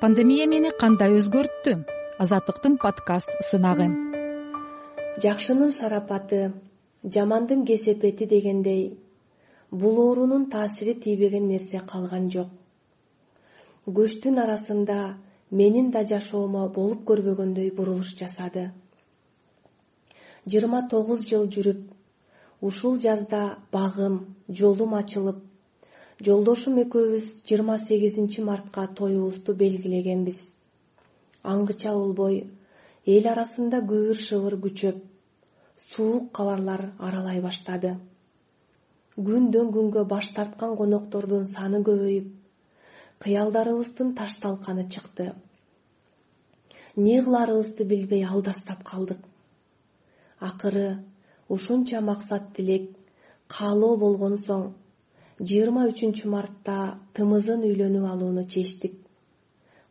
пандемия мени кандай өзгөрттү? Азаттыктын подкаст сынагы. Жакшынын шарапаты жамандын кесепети дегендей бул оорунун таасири тийбеген нерсе калган жок. Көчтүн арасында менин да жашоомо болуп көрбөгөндөй бурулуш жасады. Жыйырма тогуз жыл жүрүп ушул жазда багым жолум ачылып жолдошум экөөбүз жыйырма сегизинчи мартка тоюбузду белгилегенбиз. Аңгыча болбой эл арасында күбүр шыбыр күчөп суук кабарлар аралай баштады. Күндөн күнгө баш тарткан коноктордун саны көбөйүп кыялдарыбыздын ташталканы чыкты. Эмне кыларыбызды билбей алдастап калдык. Акыры ушунча максат тилек каалоо болгон соң жыйырма үчүнчү мартта тымызын үйлөнүп алууну чечтик.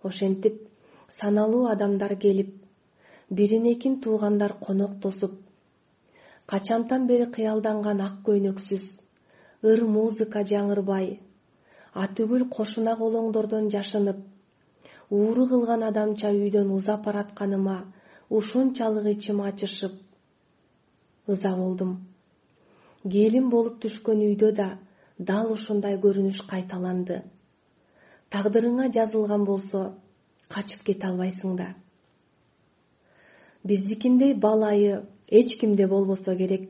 Ошентип саналуу адамдар келип бирин экин туугандар конок тосуп качантан бери кыялданган ак көйнөксүз ыр музыка жаңырбай атүгүл кошунак олоңдордон жашынып ууру кылган адамча үйдөн узап баратканыма ушунчалык ичим ачышып ыза болдум. Келин болуп түшкөн үйдө да дал ушундай көрүнүш кайталанды. Тагдырыңа жазылган болсо качып кете албайсың да биздикиндей балайы эч кимде болбосо керек.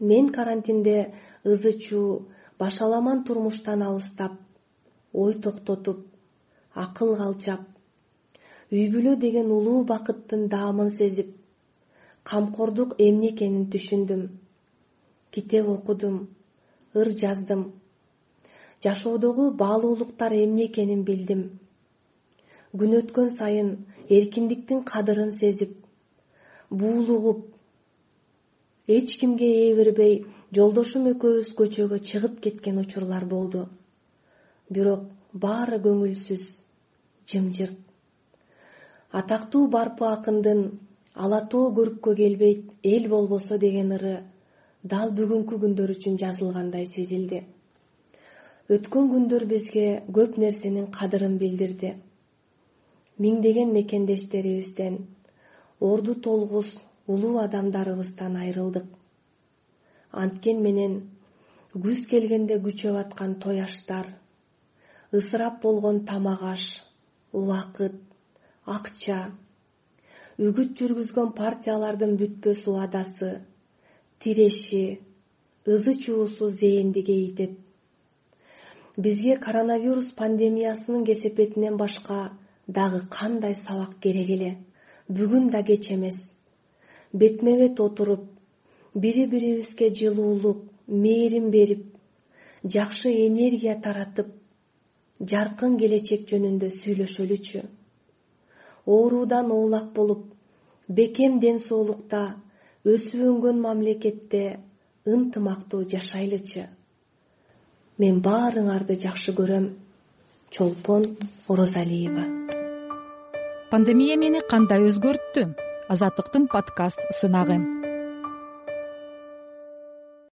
Мен карантинде ызы чуу башаламан турмуштан алыстап ой токтотуп акыл калчап үй бүлө деген улуу бакыттын даамын сезип камкордук эмне экенин түшүндүм китеп окудум ыр жаздым. Жашоодогу баалуулуктар эмне экенин билдим. Күн өткөн сайын эркиндиктин кадырын сезип буулугуп эч кимге ээ бербей жолдошум экөөбүз көчөгө чыгып кеткен учурлар болду. Бирок баары көңүлсүз жымжырт. Атактуу барпы акындын ала тоо көрүпкө келбейт эл болбосо деген ыры дал бүгүнкү күндөр үчүн жазылгандай сезилди. Өткөн күндөр бизге көп нерсенин кадырын билдирди. Миңдеген мекендештерибизден орду толгус улуу адамдарыбыздан айрылдык. Анткен менен күз келгенде күчөп аткан той аштар ысырап болгон тамак аш убакыт акча үгүт жүргүзгөн партиялардын бүтпөс убадасы тиреши ызы чуусу зээнди кейитет бизге коронавирус пандемиясынын кесепетинен башка дагы кандай сабак керек эле? Бүгүн да кеч эмес. Бетме бет отуруп бири бирибизге жылуулук мээрим берип жакшы энергия таратып жаркын келечек жөнүндө сүйлөшөлүчү. Оорудан оолак болуп бекем ден соолукта өсүп өнгөн мамлекетте ынтымактуу жашайлычы. Мен баарыңарды жакшы көрөм чолпон оразалиева пандемия мени кандай өзгөрттү? Азаттыктын подкаст сынагы